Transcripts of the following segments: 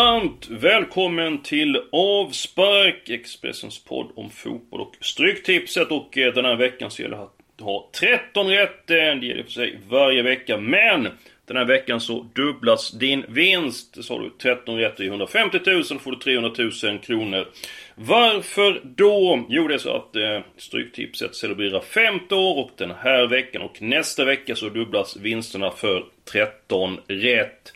Varmt välkommen till Avspark, Expressens podd om fotboll och Stryktipset. Och eh, den här veckan så gäller det att ha 13 rätt. Det gäller för sig varje vecka. Men den här veckan så dubblas din vinst. Så har du 13 rätt i 150 000 får du 300 000 kronor. Varför då? Jo, det är så att eh, Stryktipset celebrerar 50 år och den här veckan och nästa vecka så dubblas vinsterna för 13 rätt.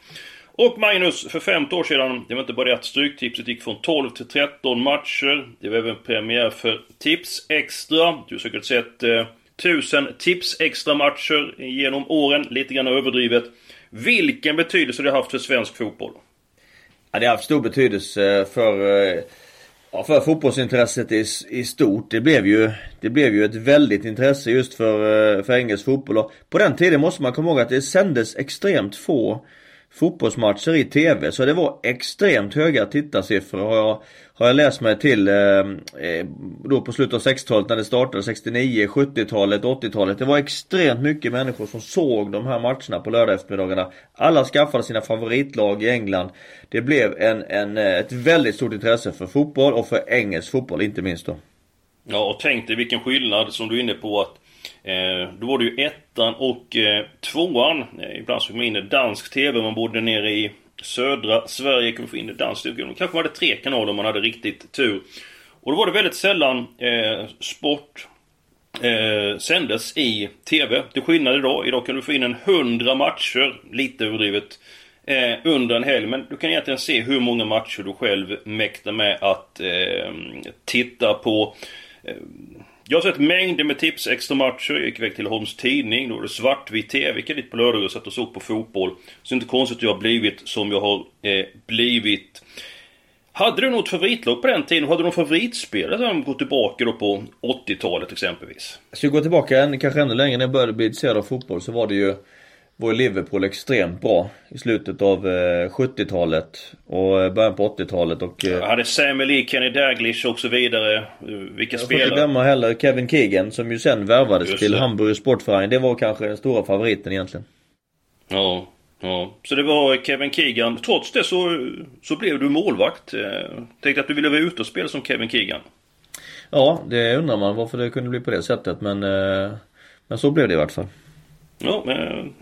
Och Magnus, för 50 år sedan, det var inte bara det att Stryktipset gick från 12 till 13 matcher. Det var även premiär för Tips Extra. Du har säkert sett eh, 1000 Tips Extra matcher genom åren, lite grann överdrivet. Vilken betydelse det har haft för svensk fotboll? Ja, det har haft stor betydelse för, eh, ja, för fotbollsintresset i, i stort. Det blev, ju, det blev ju ett väldigt intresse just för, eh, för engelsk fotboll. Och på den tiden måste man komma ihåg att det sändes extremt få fotbollsmatcher i TV. Så det var extremt höga tittarsiffror har jag, har jag läst mig till eh, eh då på slutet av 60-talet när det startade 69, 70-talet, 80-talet. Det var extremt mycket människor som såg de här matcherna på lördag eftermiddagarna. Alla skaffade sina favoritlag i England. Det blev en, en, eh, ett väldigt stort intresse för fotboll och för engelsk fotboll inte minst då. Ja, och tänk dig vilken skillnad som du är inne på att Eh, då var det ju ettan och eh, tvåan. Eh, ibland så fick man in dansk TV. Man bodde nere i södra Sverige. Kunde få in dansk TV. Kanske man hade tre kanaler om man hade riktigt tur. Och då var det väldigt sällan eh, sport eh, sändes i TV. Till skillnad idag. Idag kan du få in en hundra matcher, lite överdrivet, eh, under en helg. Men du kan egentligen se hur många matcher du själv mäktar med att eh, titta på. Eh, jag har sett mängder med tips, extra matcher. Jag gick iväg till Holms Tidning. Då var det svartvit TV. Gick dit på lördag och satt och såg på fotboll. Så det är inte konstigt att jag har blivit som jag har eh, blivit. Hade du något favoritlag på den tiden? Hade du någon favoritspelare som går tillbaka då på 80-talet exempelvis? Ska vi gå tillbaka en, kanske ännu längre när jag började bli intresserad av fotboll så var det ju var Liverpool extremt bra i slutet av eh, 70-talet och eh, början på 80-talet och... Eh, jag hade Samuel Lee, Kenny Daglish och så vidare. Eh, vilka spelare? Jag får inte glömma heller Kevin Keegan som ju sen värvades Just till det. Hamburg Sportverein. Det var kanske den stora favoriten egentligen. Ja, ja. Så det var Kevin Keegan. Trots det så, så blev du målvakt. Eh, tänkte att du ville vara ute och spela som Kevin Keegan. Ja, det undrar man varför det kunde bli på det sättet men... Eh, men så blev det i vart fall. Ja, men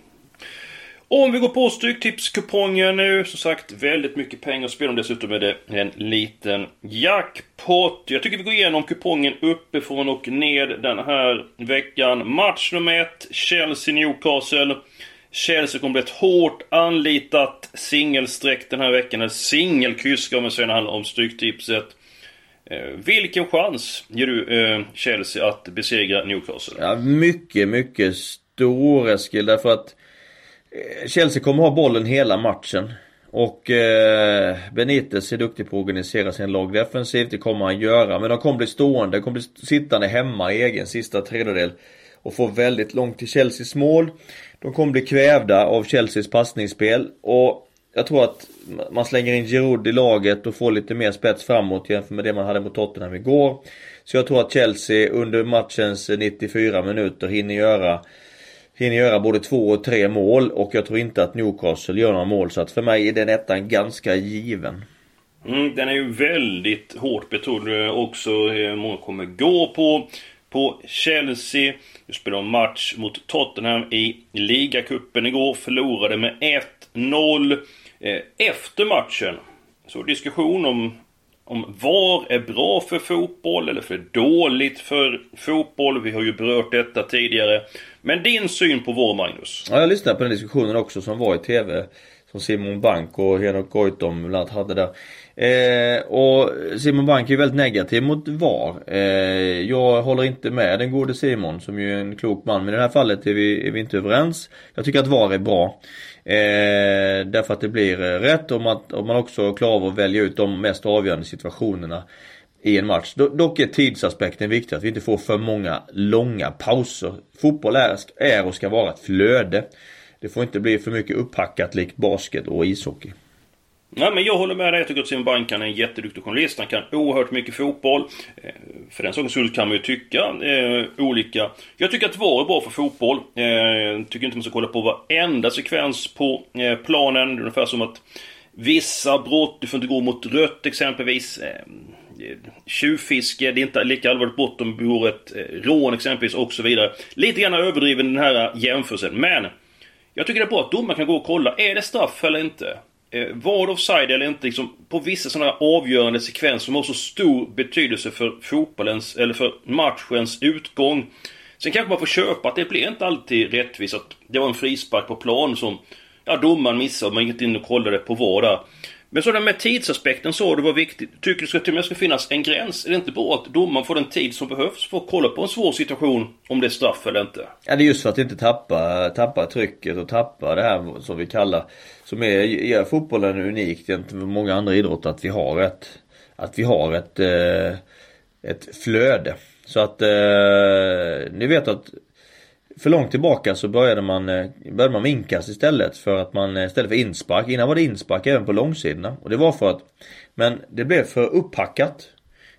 om vi går på Stryktipskupongen nu, som sagt väldigt mycket pengar att spela om. Dessutom är det en liten jackpot. Jag tycker vi går igenom kupongen uppifrån och ned den här veckan. Match nummer ett, Chelsea-Newcastle. Chelsea kommer bli ett hårt anlitat singelsträck den här veckan. Eller singelkryss om man säger när handlar om Stryktipset. Eh, vilken chans ger du eh, Chelsea att besegra Newcastle? Ja, mycket, mycket stor Eskil därför att Eh, Chelsea kommer ha bollen hela matchen. Och eh, Benitez är duktig på att organisera sin lag defensivt, det kommer han göra. Men de kommer bli stående, de kommer bli sittande hemma i egen sista tredjedel. Och få väldigt långt till Chelseas mål. De kommer bli kvävda av Chelseas passningsspel. Och jag tror att man slänger in Giroud i laget och får lite mer spets framåt jämfört med det man hade mot Tottenham igår. Så jag tror att Chelsea under matchens eh, 94 minuter hinner göra hinner göra både två och tre mål och jag tror inte att Newcastle gör några mål så att för mig är den ettan ganska given. Mm, den är ju väldigt hårt betrodd eh, också. Eh, Många kommer gå på. På Chelsea. Jag spelade match mot Tottenham i ligacupen igår. Förlorade med 1-0. Eh, efter matchen så diskussion om om VAR är bra för fotboll eller för dåligt för fotboll. Vi har ju berört detta tidigare. Men din syn på VAR, Magnus? Ja, jag lyssnade på den diskussionen också som var i TV. Som Simon Bank och Henok Goitom bland annat hade där. Eh, och Simon Bank är ju väldigt negativ mot VAR. Eh, jag håller inte med den gode Simon som ju är en klok man. Men i det här fallet är vi, är vi inte överens. Jag tycker att VAR är bra. Eh, därför att det blir eh, rätt om man, om man också klarar av att välja ut de mest avgörande situationerna i en match. Dock är tidsaspekten viktig, att vi inte får för många långa pauser. Fotboll är, är och ska vara ett flöde. Det får inte bli för mycket upphackat likt basket och ishockey. Nej men jag håller med dig. Jag tycker att Simon Bankan är en jätteduktig journalist. Han kan oerhört mycket fotboll. Eh, för den sakens skull kan man ju tycka eh, olika. Jag tycker att VAR är bra för fotboll. Eh, jag tycker inte man ska kolla på varenda sekvens på eh, planen. Det är ungefär som att vissa brott, du får inte gå mot rött exempelvis. Eh, eh tjuvfiske, det är inte lika allvarligt brott om du begår ett eh, rån exempelvis och så vidare. Lite grann överdriven den här jämförelsen. Men jag tycker det är bra att domaren kan gå och kolla. Är det straff eller inte? Eh, var offside eller inte liksom, på vissa sådana avgörande sekvenser som har så stor betydelse för fotbollens, eller för matchens utgång. Sen kanske man får köpa att det blir inte alltid rättvist att det var en frispark på plan som ja, domaren missade och man gick inte in och kollade på VAR där. Men så med tidsaspekten så, det var viktigt. Tycker du ska till och med ska finnas en gräns? Är det inte bra att domaren får den tid som behövs för att kolla på en svår situation om det är straff eller inte? Ja, det är just för att inte tappa, tappa trycket och tappa det här som vi kallar, som är, gör fotbollen unikt gentemot många andra idrotter, att vi har ett, att vi har ett, eh, ett flöde. Så att, eh, ni vet att för långt tillbaka så började man, eh, började man med inkast istället för att man eh, istället för inspark. Innan var det inspark även på långsidorna. Och det var för att Men det blev för upphackat.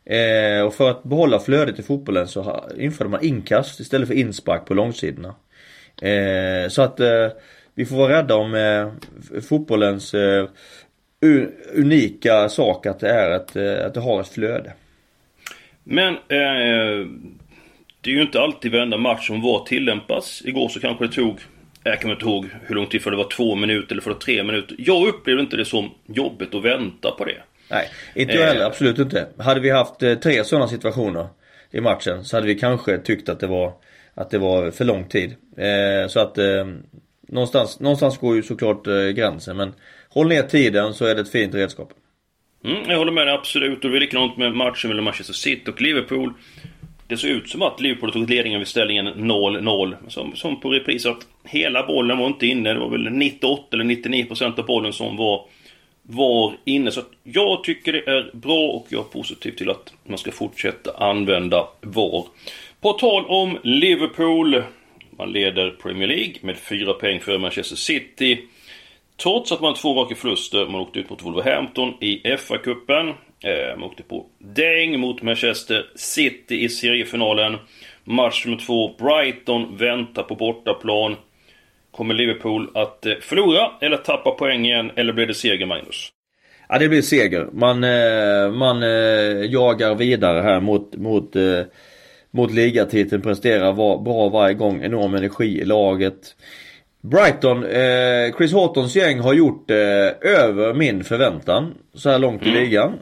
Eh, och för att behålla flödet i fotbollen så införde man inkast istället för inspark på långsidorna. Eh, så att eh, vi får vara rädda om eh, fotbollens eh, unika sak att det är ett, att det har ett flöde. Men det är ju inte alltid varenda match som VAR tillämpas. Igår så kanske det tog, jag kommer inte ihåg hur lång tid, för det var två minuter eller för det var tre minuter. Jag upplevde inte det som jobbigt att vänta på det. Nej, inte jag heller, eh. absolut inte. Hade vi haft eh, tre sådana situationer i matchen så hade vi kanske tyckt att det var, att det var för lång tid. Eh, så att eh, någonstans, någonstans går ju såklart eh, gränsen men håll ner tiden så är det ett fint redskap. Mm, jag håller med dig absolut och det är likadant med matchen mellan Manchester City och Liverpool. Det såg ut som att Liverpool tog ledningen vid ställningen 0-0. Som, som på repris att hela bollen var inte inne. Det var väl 98 eller 99 procent av bollen som var, var inne. Så jag tycker det är bra och jag är positiv till att man ska fortsätta använda VAR. På tal om Liverpool. Man leder Premier League med fyra poäng före Manchester City. Trots att man har två raka förluster. Man åkte ut mot Wolverhampton i FA-cupen. Eh, man åkte på däng mot Manchester City i seriefinalen. Match nummer två, Brighton väntar på bortaplan. Kommer Liverpool att eh, förlora eller tappa poäng igen eller blir det seger Magnus? Ja det blir seger. Man, eh, man jagar vidare här mot, mot, mot ligatiteln. Presterar bra varje gång. Enorm energi i laget. Brighton, Chris Hortons gäng har gjort över min förväntan så här långt i mm. ligan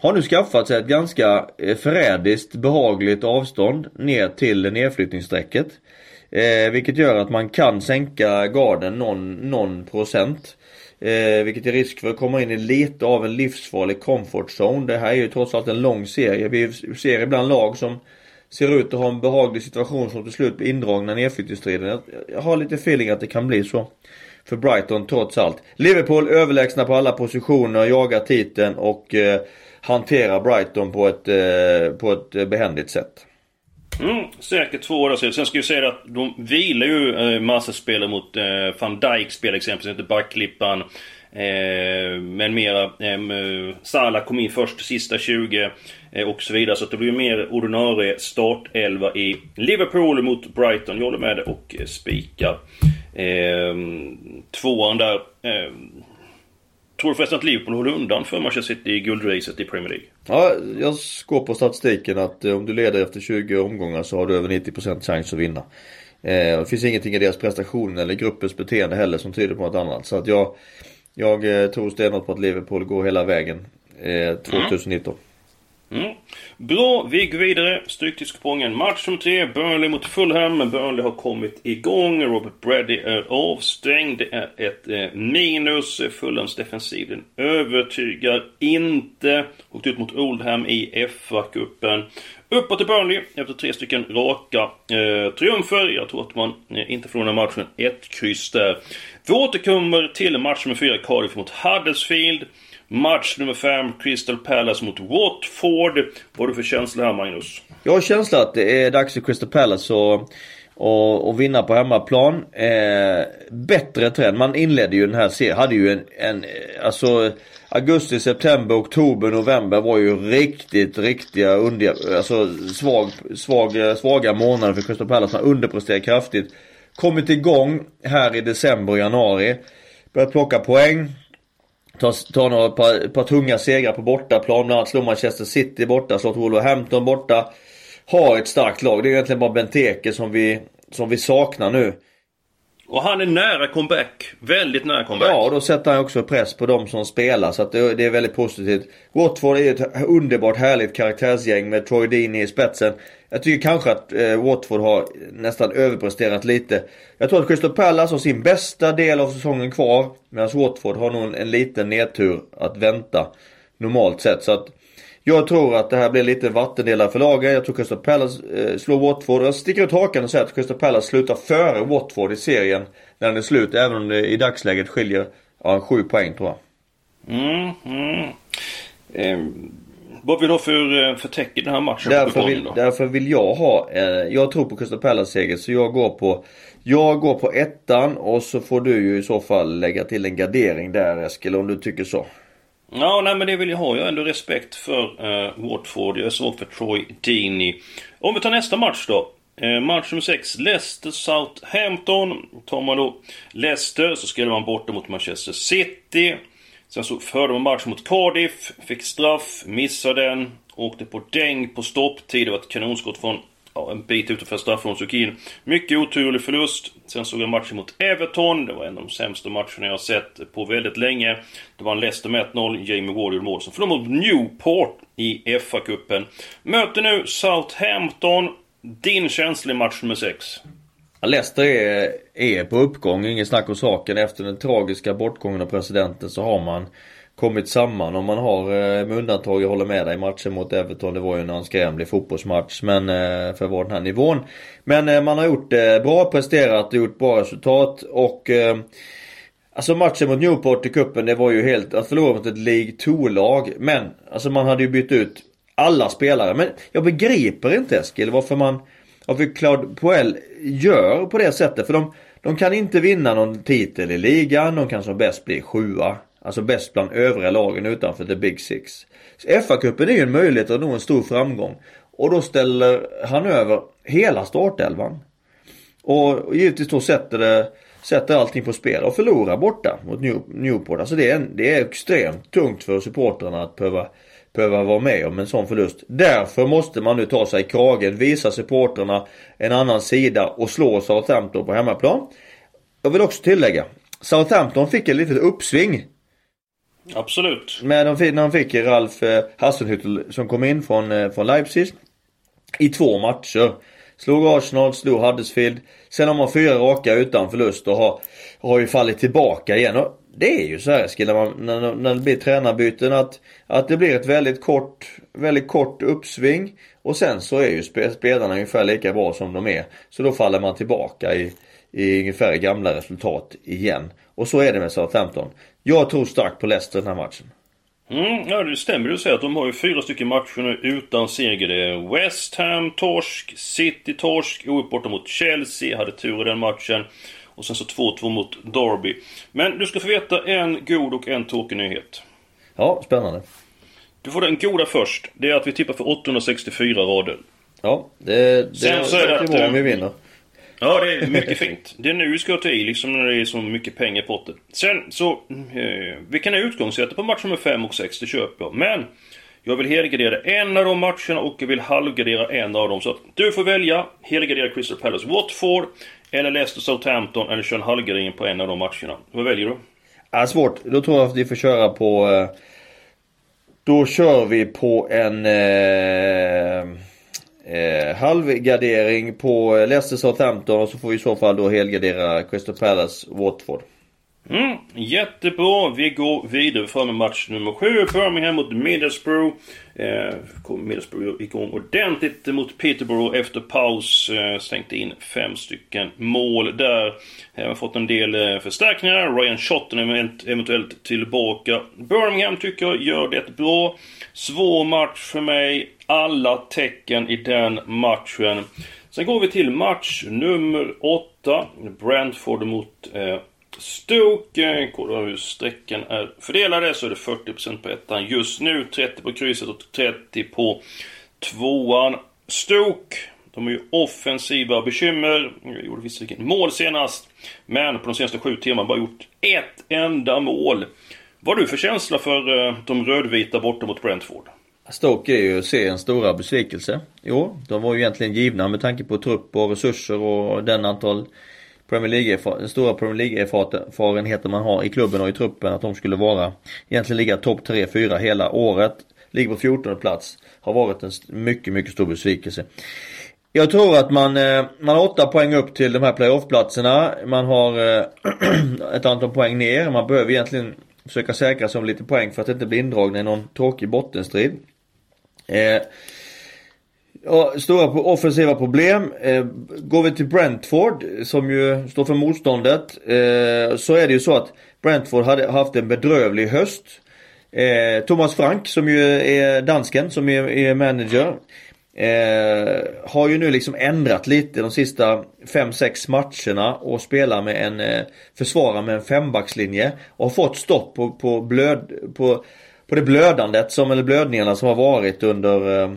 har nu skaffat sig ett ganska eh, förrädiskt behagligt avstånd ner till nedflyttningsstrecket. Eh, vilket gör att man kan sänka garden någon, någon procent. Eh, vilket är risk för att komma in i lite av en livsfarlig comfort zone. Det här är ju trots allt en lång serie. Vi ser ibland lag som ser ut att ha en behaglig situation som till slut blir indragna i nedflyttningsstriden. Jag har lite feeling att det kan bli så för Brighton trots allt. Liverpool överlägsna på alla positioner, jagar titeln och eh, Hantera Brighton på ett, eh, på ett behändigt sätt. Mm, säkert två år sedan. Sen ska vi säga att de vilar ju eh, massa spelare mot eh, van Dijk spel exempelvis inte backklippan. Men mera, Salah kom in först sista 20 och så vidare. Så att det blir mer ordinarie startelva i Liverpool mot Brighton. Jag håller med dig och spikar. Tvåan där. Tror du förresten att Liverpool håller undan för Manchester City i guldracet i Premier League? Ja, jag går på statistiken att eh, om du leder efter 20 omgångar så har du över 90% chans att vinna. Eh, det finns ingenting i deras prestation eller gruppens beteende heller som tyder på något annat. Så att jag, jag eh, tror stenhårt på att Liverpool går hela vägen eh, 2019. Mm. Mm. Bra, vi går vidare. Stryktipskupongen. Match nummer tre. Burnley mot Fulham. Burnley har kommit igång. Robert Brady är avstängd. Det är ett eh, minus. Fulhams defensiv den övertygar inte. Åkt ut mot Oldham i FA-cupen. Uppåt till Burnley efter tre stycken raka eh, triumfer. Jag tror att man eh, inte förlorar matchen. Ett kryss där. Vi återkommer till match nummer fyra. Cardiff mot Huddersfield. Match nummer 5, Crystal Palace mot Watford. Vad har du för känsla här Magnus? Jag har känsla att det är dags för Crystal Palace att och, och vinna på hemmaplan. Eh, bättre trend. Man inledde ju den här serien. Hade ju en, en eh, alltså augusti, september, oktober, november var ju riktigt, riktiga under, alltså svag, svag, svaga månader för Crystal Palace. Man underpresterade kraftigt. Kommit igång här i december och januari. Börjat plocka poäng. Ta, ta några par, par tunga segrar på bortaplan. Bland annat slå Manchester City borta, slå Wolverhampton borta. Ha ett starkt lag. Det är egentligen bara Benteke som vi, som vi saknar nu. Och han är nära comeback. Väldigt nära comeback. Ja, och då sätter han också press på de som spelar. Så att det, det är väldigt positivt. Watford är ett underbart härligt karaktärsgäng med Troy Deeney i spetsen. Jag tycker kanske att eh, Watford har nästan överpresterat lite. Jag tror att Crystal Palace har sin bästa del av säsongen kvar. Medan Watford har nog en, en liten nedtur att vänta. Normalt sett. Så att jag tror att det här blir lite vattendelare för lagen. Jag tror Crystal Palace eh, slår Watford. Jag sticker ut hakan och säger att Crystal Palace slutar före Watford i serien. När den är slut. Även om det i dagsläget skiljer ja, sju poäng tror jag. Mm, mm. Eh, vad vill du ha för, eh, för täck i den här matchen? Därför vill, därför vill jag ha, eh, jag tror på Crystal Palace seger så jag går på Jag går på ettan och så får du ju i så fall lägga till en gardering där Eskil om du tycker så. Ja, nej men det vill jag ha. Jag har ändå respekt för uh, Watford. Jag är svag för Troy Deeney. Om vi tar nästa match då. Uh, match nummer 6. Leicester Southampton. Tar man då Leicester så skulle man borta mot Manchester City. Sen så förde man match mot Cardiff. Fick straff, missade den. Åkte på däng på stopptid. Det var ett kanonskott från ja, en bit utanför straffområdet in. Mycket oturlig förlust. Sen såg jag matchen mot Everton. Det var en av de sämsta matcherna jag sett på väldigt länge. Det var en Leicester med 1-0. Jamie Ward gjorde mål. Sen förlorade mot Newport i FA-cupen. Möter nu Southampton. Din känsla i match nummer 6? Leicester är, är på uppgång, inget snack om saken. Efter den tragiska bortgången av presidenten så har man kommit samman om man har eh, med undantag, jag håller med dig, matchen mot Everton det var ju en anskrämlig fotbollsmatch men eh, för att vara den här nivån. Men eh, man har gjort det bra, presterat och gjort bra resultat och Alltså matchen mot Newport i kuppen det var ju helt, att förlora mot ett League 2-lag. Men, alltså man hade ju bytt ut alla spelare. Men jag begriper inte Eskil varför man, varför Claude Poel gör på det sättet. För de, de kan inte vinna någon titel i ligan, de kan som bäst bli sjua. Alltså bäst bland övriga lagen utanför the Big Six. FA-cupen är ju en möjlighet att nå en stor framgång. Och då ställer han över hela startelvan. Och givetvis då sätter det Sätter allting på spel och förlorar borta mot Newport. Alltså det är, det är extremt tungt för supportrarna att behöva, behöva vara med om en sån förlust. Därför måste man nu ta sig i kragen, visa supportrarna en annan sida och slå Southampton på hemmaplan. Jag vill också tillägga Southampton fick ett litet uppsving Absolut. Men de fick, när de fick Ralf eh, Hasselhüttl Hassenhüttel som kom in från, eh, från Leipzig. I två matcher. Slog Arsenal, slog Huddersfield. Sen har man fyra raka utan förlust och har, har ju fallit tillbaka igen. Och det är ju så här Eskil, när, när, när det blir tränarbyten att, att det blir ett väldigt kort, väldigt kort uppsving. Och sen så är ju spelarna ungefär lika bra som de är. Så då faller man tillbaka i, i ungefär gamla resultat igen. Och så är det med Southampton. Jag tror starkt på Leicester den här matchen. Mm, ja det stämmer du säger att de har ju fyra stycken matcher nu utan seger. Det är West Ham torsk, City torsk, oavgjort borta mot Chelsea, hade tur i den matchen. Och sen så 2-2 mot Derby. Men du ska få veta en god och en tråkig nyhet. Ja, spännande. Du får den goda först. Det är att vi tippar för 864 rader. Ja, det, det Sen så är det att, om vi vinner. Ja, det är mycket fint. Det är nu vi ska ta i, liksom när det är så mycket pengar i potten. Sen så, eh, vi kan ha på match nummer 5 och 6, det köper jag. Men, jag vill helgardera en av de matcherna och jag vill halvgardera en av dem. Så att du får välja, helgardera Crystal Palace Watford, eller Leicester Southampton, eller kör en halvgardering på en av de matcherna. Vad väljer du? Ja, svårt. Då tror jag att vi får köra på... Eh, Då kör vi på en eh, eh, halvgardering på Leicester Southampton och så får vi i så fall då helgardera Crystal Palace Watford. Mm, jättebra. Vi går vidare fram med match nummer 7. Birmingham mot Middlesbrough. Eh, kom Middlesbrough igång ordentligt mot Peterborough efter paus. Eh, stängt in fem stycken mål där. Även har fått en del eh, förstärkningar. Ryan Shotten är eventuellt tillbaka. Birmingham tycker jag gör det bra. Svår match för mig. Alla tecken i den matchen. Sen går vi till match nummer 8. Brentford mot eh, Stoke. Eh, Kollar hur strecken är fördelade så är det 40% på ettan just nu. 30% på krysset och 30% på tvåan. Stoke. De har ju offensiva bekymmer. Jag gjorde visserligen mål senast. Men på de senaste sju timmarna bara gjort ett enda mål. Vad har du för känsla för eh, de rödvita borta mot Brentford? Stoke är ju seriens stora besvikelse. Jo, de var ju egentligen givna med tanke på trupp och resurser och den antal Premier League, stora Premier League-erfarenheter man har i klubben och i truppen att de skulle vara egentligen ligga topp 3-4 hela året. Ligger på 14 plats. Har varit en mycket, mycket stor besvikelse. Jag tror att man, eh, man har 8 poäng upp till de här playoff-platserna. Man har eh, ett antal poäng ner. Man behöver egentligen försöka säkra sig om lite poäng för att inte bli indragna i någon tråkig bottenstrid. Eh, Ja, stora offensiva problem. Eh, går vi till Brentford som ju står för motståndet. Eh, så är det ju så att Brentford hade haft en bedrövlig höst. Eh, Thomas Frank som ju är dansken som är, är manager. Eh, har ju nu liksom ändrat lite de sista 5-6 matcherna och spelar med en eh, försvarar med en fembackslinje. Och har fått stopp på, på blöd på på det blödandet som, eller blödningarna som har varit under, eh,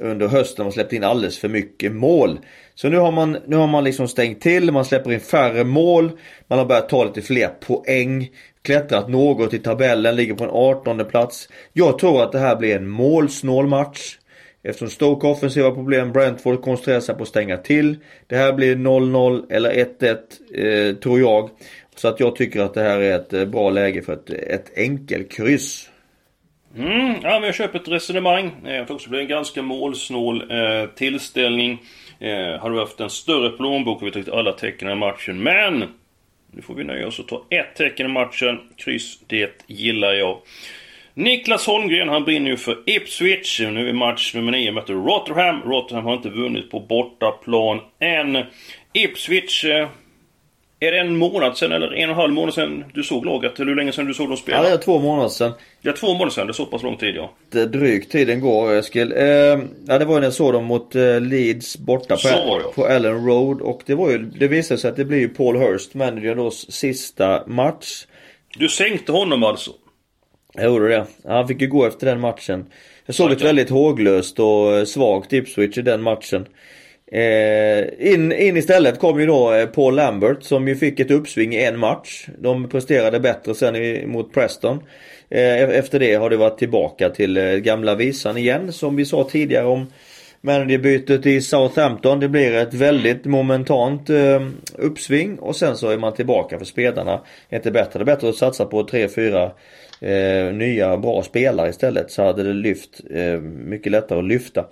under hösten och släppt in alldeles för mycket mål. Så nu har man, nu har man liksom stängt till, man släpper in färre mål, man har börjat ta lite fler poäng, klättrat något i tabellen, ligger på en 18 plats. Jag tror att det här blir en målsnål match. Eftersom Stoke offensiva problem, Brentford koncentrerar sig på att stänga till. Det här blir 0-0 eller 1-1 eh, tror jag. Så att jag tycker att det här är ett eh, bra läge för ett, ett enkelkryss. Mm, ja, men jag köper ett resonemang. Eh, jag tror också det blir en ganska målsnål eh, tillställning. Eh, hade vi haft en större plånbok och vi tagit alla tecken i matchen. Men! Nu får vi nöja oss och ta ett tecken i matchen. Kryss, det gillar jag. Niklas Holmgren, han brinner ju för Ipswich. Nu är match nummer 9 möter Rotherham. Rotherham har inte vunnit på bortaplan än. Ipswich eh, är det en månad sen eller en och en halv månad sen du såg laget? Eller hur länge sen du såg dem spela? Ja, det är två månader sen. Ja, två månader sen. Det är så pass lång tid ja. Det drygt tiden går Eskil. Eh, ja, det var ju när jag såg dem mot eh, Leeds borta på, på Ellen Road. Och det var ju, det visade sig att det blir ju Paul Hurst, manager då, sista match. Du sänkte honom alltså? Jag gjorde det. Han fick ju gå efter den matchen. Jag såg ett väldigt håglöst och eh, svagt Ipswich i den matchen. Eh, in, in istället kom ju då eh, Paul Lambert som ju fick ett uppsving i en match. De presterade bättre sen i, mot Preston. Eh, e-, efter det har det varit tillbaka till eh, gamla visan igen som vi sa tidigare om managerbytet i Southampton. Det blir ett väldigt momentant eh, uppsving och sen så är man tillbaka för spelarna. Inte bättre. Det är bättre att satsa på 3-4 eh, nya bra spelare istället så hade det lyft mycket lättare att lyfta.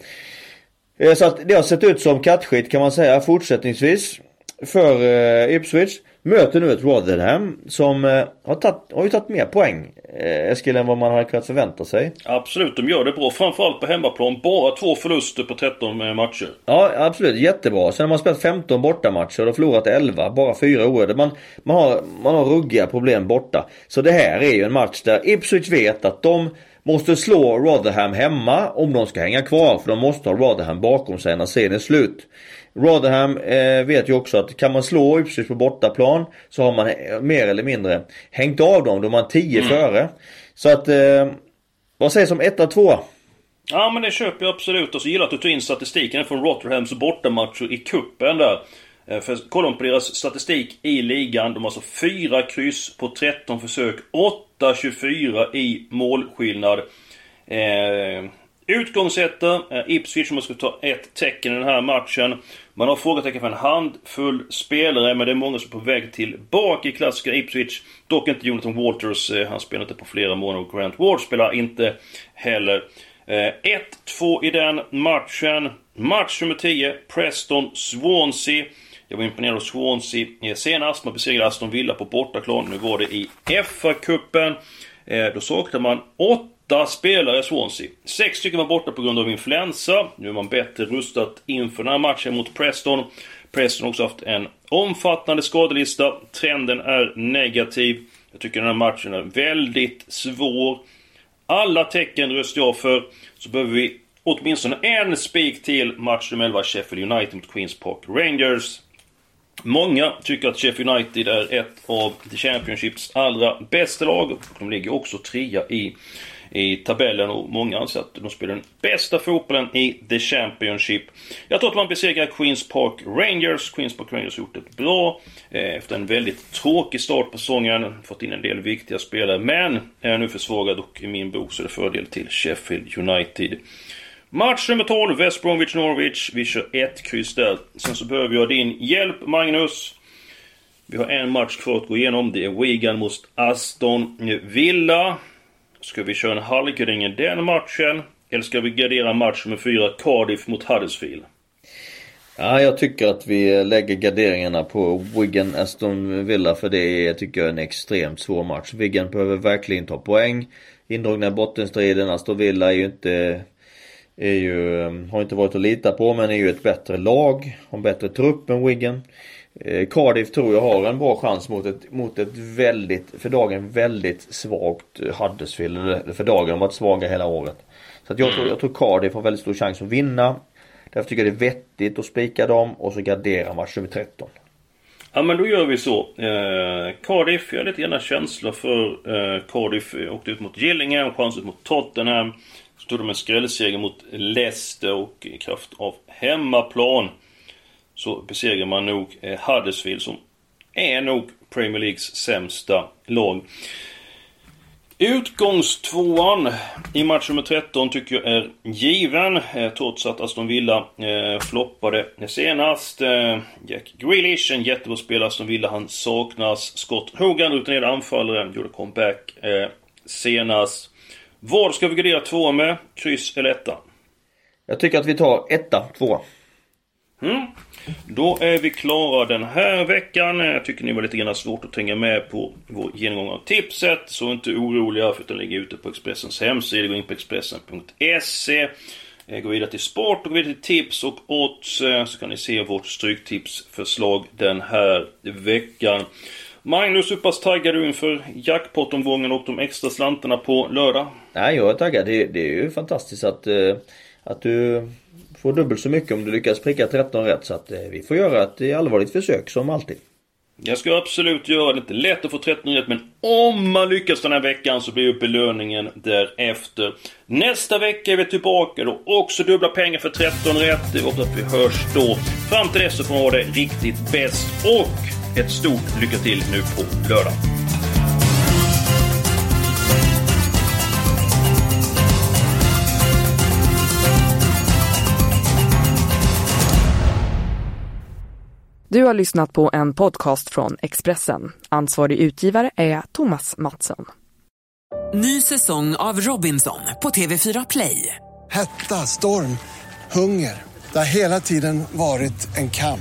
Eh, så att det har sett ut som kattskit kan man säga fortsättningsvis. För eh, Ipswich. Möter nu ett Rotherham som eh, har, tatt, har ju tagit mer poäng eh, Eskil än vad man hade kunnat förvänta sig. Absolut, de gör det bra. Framförallt på hemmaplan. Bara två förluster på 13 eh, matcher. Ja, absolut. Jättebra. Sen har man spelat 15 bortamatcher och förlorat 11. Bara fyra oerhörda. Man, man, har, man har ruggiga problem borta. Så det här är ju en match där Ipswich vet att de måste slå Rotherham hemma om de ska hänga kvar. För de måste ha Rotherham bakom sig när serien är slut. Rotherham eh, vet ju också att kan man slå Ipswich på bortaplan så har man eh, mer eller mindre hängt av dem. Då är man 10 mm. före. Så att, eh, vad sägs om 1-2? Ja men det köper jag absolut. Och så gillar jag att du tog in statistiken från Rotherhams bortamatcher i kuppen där. Eh, för kollar man på deras statistik i ligan. De har alltså 4 kryss på 13 försök. 8-24 i målskillnad. Eh, Utgångsetta är Ipswich som ska ta ett tecken i den här matchen. Man har frågetecken för en handfull spelare, men det är många som är på väg tillbaka i klassiska Ipswich. Dock inte Jonathan Walters, eh, han spelar inte på flera månader och Grant Ward spelar inte heller. Eh, 1-2 i den matchen. Match nummer 10, Preston-Swansea. Jag var imponerad av Swansea eh, senast. Man besegrade Aston Villa på bortaplan. Nu var det i FA-cupen. Eh, då saknade man 8 spelare i Swansea. Sex stycken var borta på grund av influensa. Nu är man bättre rustat inför den här matchen mot Preston. Preston har också haft en omfattande skadelista. Trenden är negativ. Jag tycker den här matchen är väldigt svår. Alla tecken röstar jag för. Så behöver vi åtminstone en spik till match nummer 11 Sheffield United mot Queens Park Rangers. Många tycker att Sheffield United är ett av The Championships allra bästa lag. De ligger också trea i, i tabellen och många anser att de spelar den bästa fotbollen i The Championship. Jag tror att man besegrar Queens Park Rangers. Queens Park Rangers har gjort det bra eh, efter en väldigt tråkig start på säsongen. Fått in en del viktiga spelare men är nu försvagad och i min bok så är det fördel till Sheffield United. Match nummer 12, West Bromwich Norwich. Vi kör ett kryss där. Sen så behöver jag din hjälp Magnus. Vi har en match kvar att gå igenom. Det är Wigan mot Aston Villa. Ska vi köra en halvkring i den matchen? Eller ska vi gardera match nummer 4, Cardiff mot Huddersfield? Ja, jag tycker att vi lägger garderingarna på Wigan Aston Villa för det är, tycker jag, en extremt svår match. Wigan behöver verkligen ta poäng. Indragna i bottenstriden, Aston Villa är ju inte är ju, har inte varit att lita på men är ju ett bättre lag. Har en bättre trupp än Wigan. Eh, Cardiff tror jag har en bra chans mot ett, mot ett väldigt, för dagen väldigt svagt Huddersfield. För dagen har varit svaga hela året. Så att jag, tror, jag tror Cardiff har väldigt stor chans att vinna. Därför tycker jag det är vettigt att spika dem och så gardera match nummer 13. Ja men då gör vi så. Eh, Cardiff, jag har lite gärna känsla för eh, Cardiff. Åkte ut mot Gillingham, chans ut mot Tottenham. Så tog de en skrällseger mot Leicester och i kraft av hemmaplan så besegrar man nog eh, Huddersfield som är nog Premier Leagues sämsta lag. Utgångstvåan i match nummer 13 tycker jag är given. Eh, trots att Aston Villa eh, floppade senast. Eh, Jack Grealish, en jättebra spelare Aston Villa. Han saknas. Scott Hogan, rutinerad anfallare, gjorde comeback eh, senast. Vad ska vi gardera två med? Kryss eller etta? Jag tycker att vi tar etta, två. Mm. Då är vi klara den här veckan. Jag tycker ni var lite grann svårt att hänga med på vår genomgång av tipset. Så inte oroliga för att den ligger ute på Expressens hemsida. Gå in på Expressen.se. Eh, gå vidare till sport och gå vidare till tips och odds. Eh, så kan ni se vårt stryktipsförslag den här veckan. Magnus, hur pass taggad är du inför jackpot-omgången och de extra slantarna på lördag? Nej, jag är taggad. Det, det är ju fantastiskt att, uh, att du får dubbelt så mycket om du lyckas pricka 13 rätt. Så att uh, vi får göra ett allvarligt försök som alltid. Jag ska absolut göra det. Det är inte lätt att få 13 rätt men om man lyckas den här veckan så blir belöningen därefter. Nästa vecka är vi tillbaka då. Också dubbla pengar för 13 rätt. Vi hoppas att vi hörs då. Fram till dess så får man ha det riktigt bäst. Och ett stort lycka till nu på lördag. Du har lyssnat på en podcast från Expressen. Ansvarig utgivare är Thomas Mattsson. Ny säsong av Robinson på TV4 Play. Hetta, storm, hunger. Det har hela tiden varit en kamp.